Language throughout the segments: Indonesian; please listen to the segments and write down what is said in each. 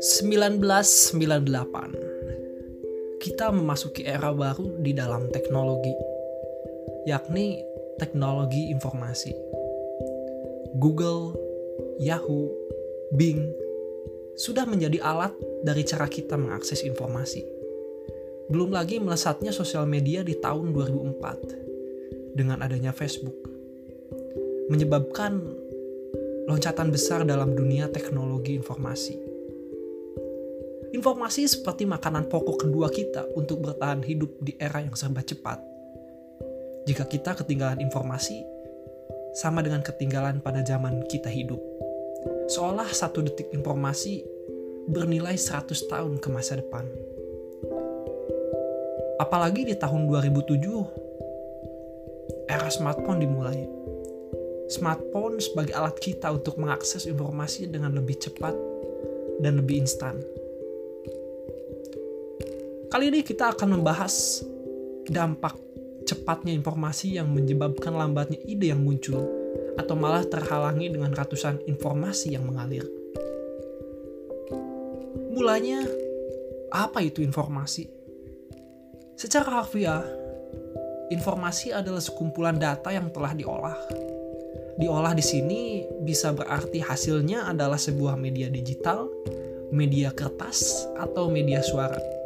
1998 kita memasuki era baru di dalam teknologi yakni teknologi informasi Google, Yahoo, Bing sudah menjadi alat dari cara kita mengakses informasi. Belum lagi melesatnya sosial media di tahun 2004 dengan adanya Facebook. Menyebabkan loncatan besar dalam dunia teknologi informasi. Informasi seperti makanan pokok kedua kita untuk bertahan hidup di era yang serba cepat. Jika kita ketinggalan informasi, sama dengan ketinggalan pada zaman kita hidup. Seolah satu detik informasi bernilai 100 tahun ke masa depan. Apalagi di tahun 2007, era smartphone dimulai. Smartphone sebagai alat kita untuk mengakses informasi dengan lebih cepat dan lebih instan. Kali ini kita akan membahas dampak cepatnya informasi yang menyebabkan lambatnya ide yang muncul atau malah terhalangi dengan ratusan informasi yang mengalir. Mulanya, apa itu informasi? Secara harfiah, informasi adalah sekumpulan data yang telah diolah. Diolah di sini bisa berarti hasilnya adalah sebuah media digital, media kertas, atau media suara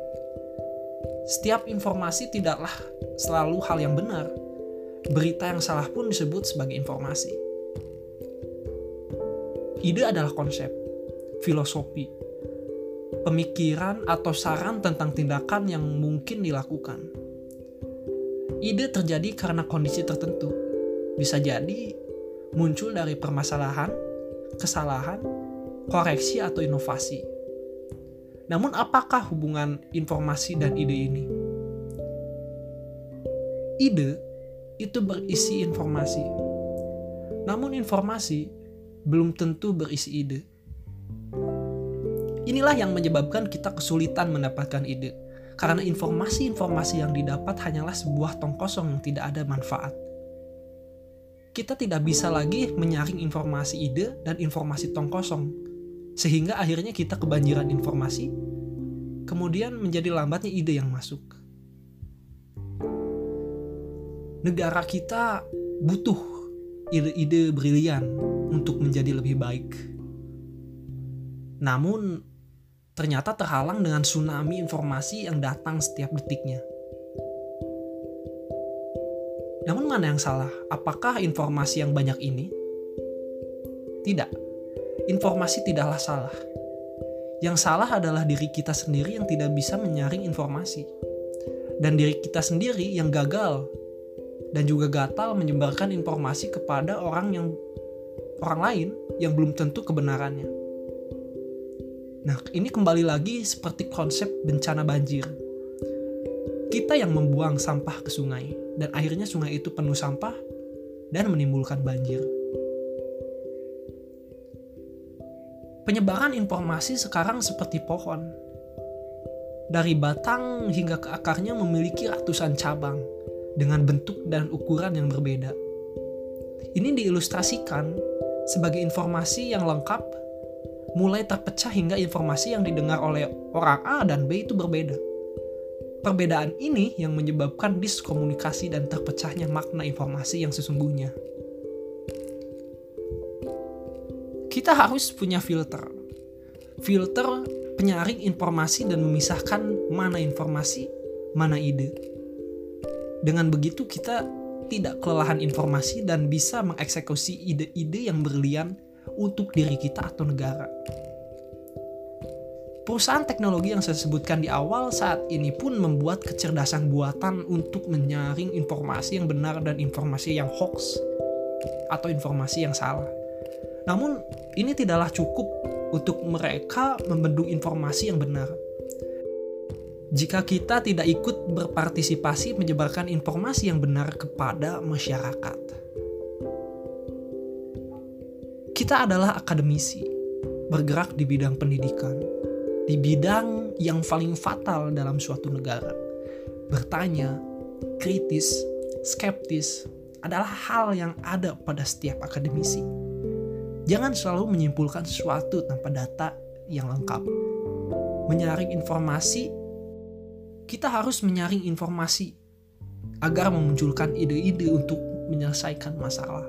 setiap informasi tidaklah selalu hal yang benar. Berita yang salah pun disebut sebagai informasi. Ide adalah konsep, filosofi, pemikiran atau saran tentang tindakan yang mungkin dilakukan. Ide terjadi karena kondisi tertentu. Bisa jadi muncul dari permasalahan, kesalahan, koreksi atau inovasi namun apakah hubungan informasi dan ide ini? Ide itu berisi informasi. Namun informasi belum tentu berisi ide. Inilah yang menyebabkan kita kesulitan mendapatkan ide. Karena informasi-informasi yang didapat hanyalah sebuah tong kosong yang tidak ada manfaat. Kita tidak bisa lagi menyaring informasi ide dan informasi tong kosong sehingga akhirnya kita kebanjiran informasi, kemudian menjadi lambatnya ide yang masuk. Negara kita butuh ide-ide brilian untuk menjadi lebih baik. Namun, ternyata terhalang dengan tsunami informasi yang datang setiap detiknya. Namun mana yang salah? Apakah informasi yang banyak ini? Tidak informasi tidaklah salah. Yang salah adalah diri kita sendiri yang tidak bisa menyaring informasi. Dan diri kita sendiri yang gagal dan juga gatal menyebarkan informasi kepada orang yang orang lain yang belum tentu kebenarannya. Nah, ini kembali lagi seperti konsep bencana banjir. Kita yang membuang sampah ke sungai dan akhirnya sungai itu penuh sampah dan menimbulkan banjir. Penyebaran informasi sekarang seperti pohon. Dari batang hingga ke akarnya memiliki ratusan cabang dengan bentuk dan ukuran yang berbeda. Ini diilustrasikan sebagai informasi yang lengkap, mulai terpecah hingga informasi yang didengar oleh orang A dan B itu berbeda. Perbedaan ini yang menyebabkan diskomunikasi dan terpecahnya makna informasi yang sesungguhnya. kita harus punya filter. Filter penyaring informasi dan memisahkan mana informasi, mana ide. Dengan begitu kita tidak kelelahan informasi dan bisa mengeksekusi ide-ide yang berlian untuk diri kita atau negara. Perusahaan teknologi yang saya sebutkan di awal saat ini pun membuat kecerdasan buatan untuk menyaring informasi yang benar dan informasi yang hoax atau informasi yang salah. Namun, ini tidaklah cukup untuk mereka membendung informasi yang benar. Jika kita tidak ikut berpartisipasi menyebarkan informasi yang benar kepada masyarakat, kita adalah akademisi, bergerak di bidang pendidikan, di bidang yang paling fatal dalam suatu negara. Bertanya, kritis, skeptis, adalah hal yang ada pada setiap akademisi. Jangan selalu menyimpulkan sesuatu tanpa data yang lengkap. Menyaring informasi, kita harus menyaring informasi agar memunculkan ide-ide untuk menyelesaikan masalah.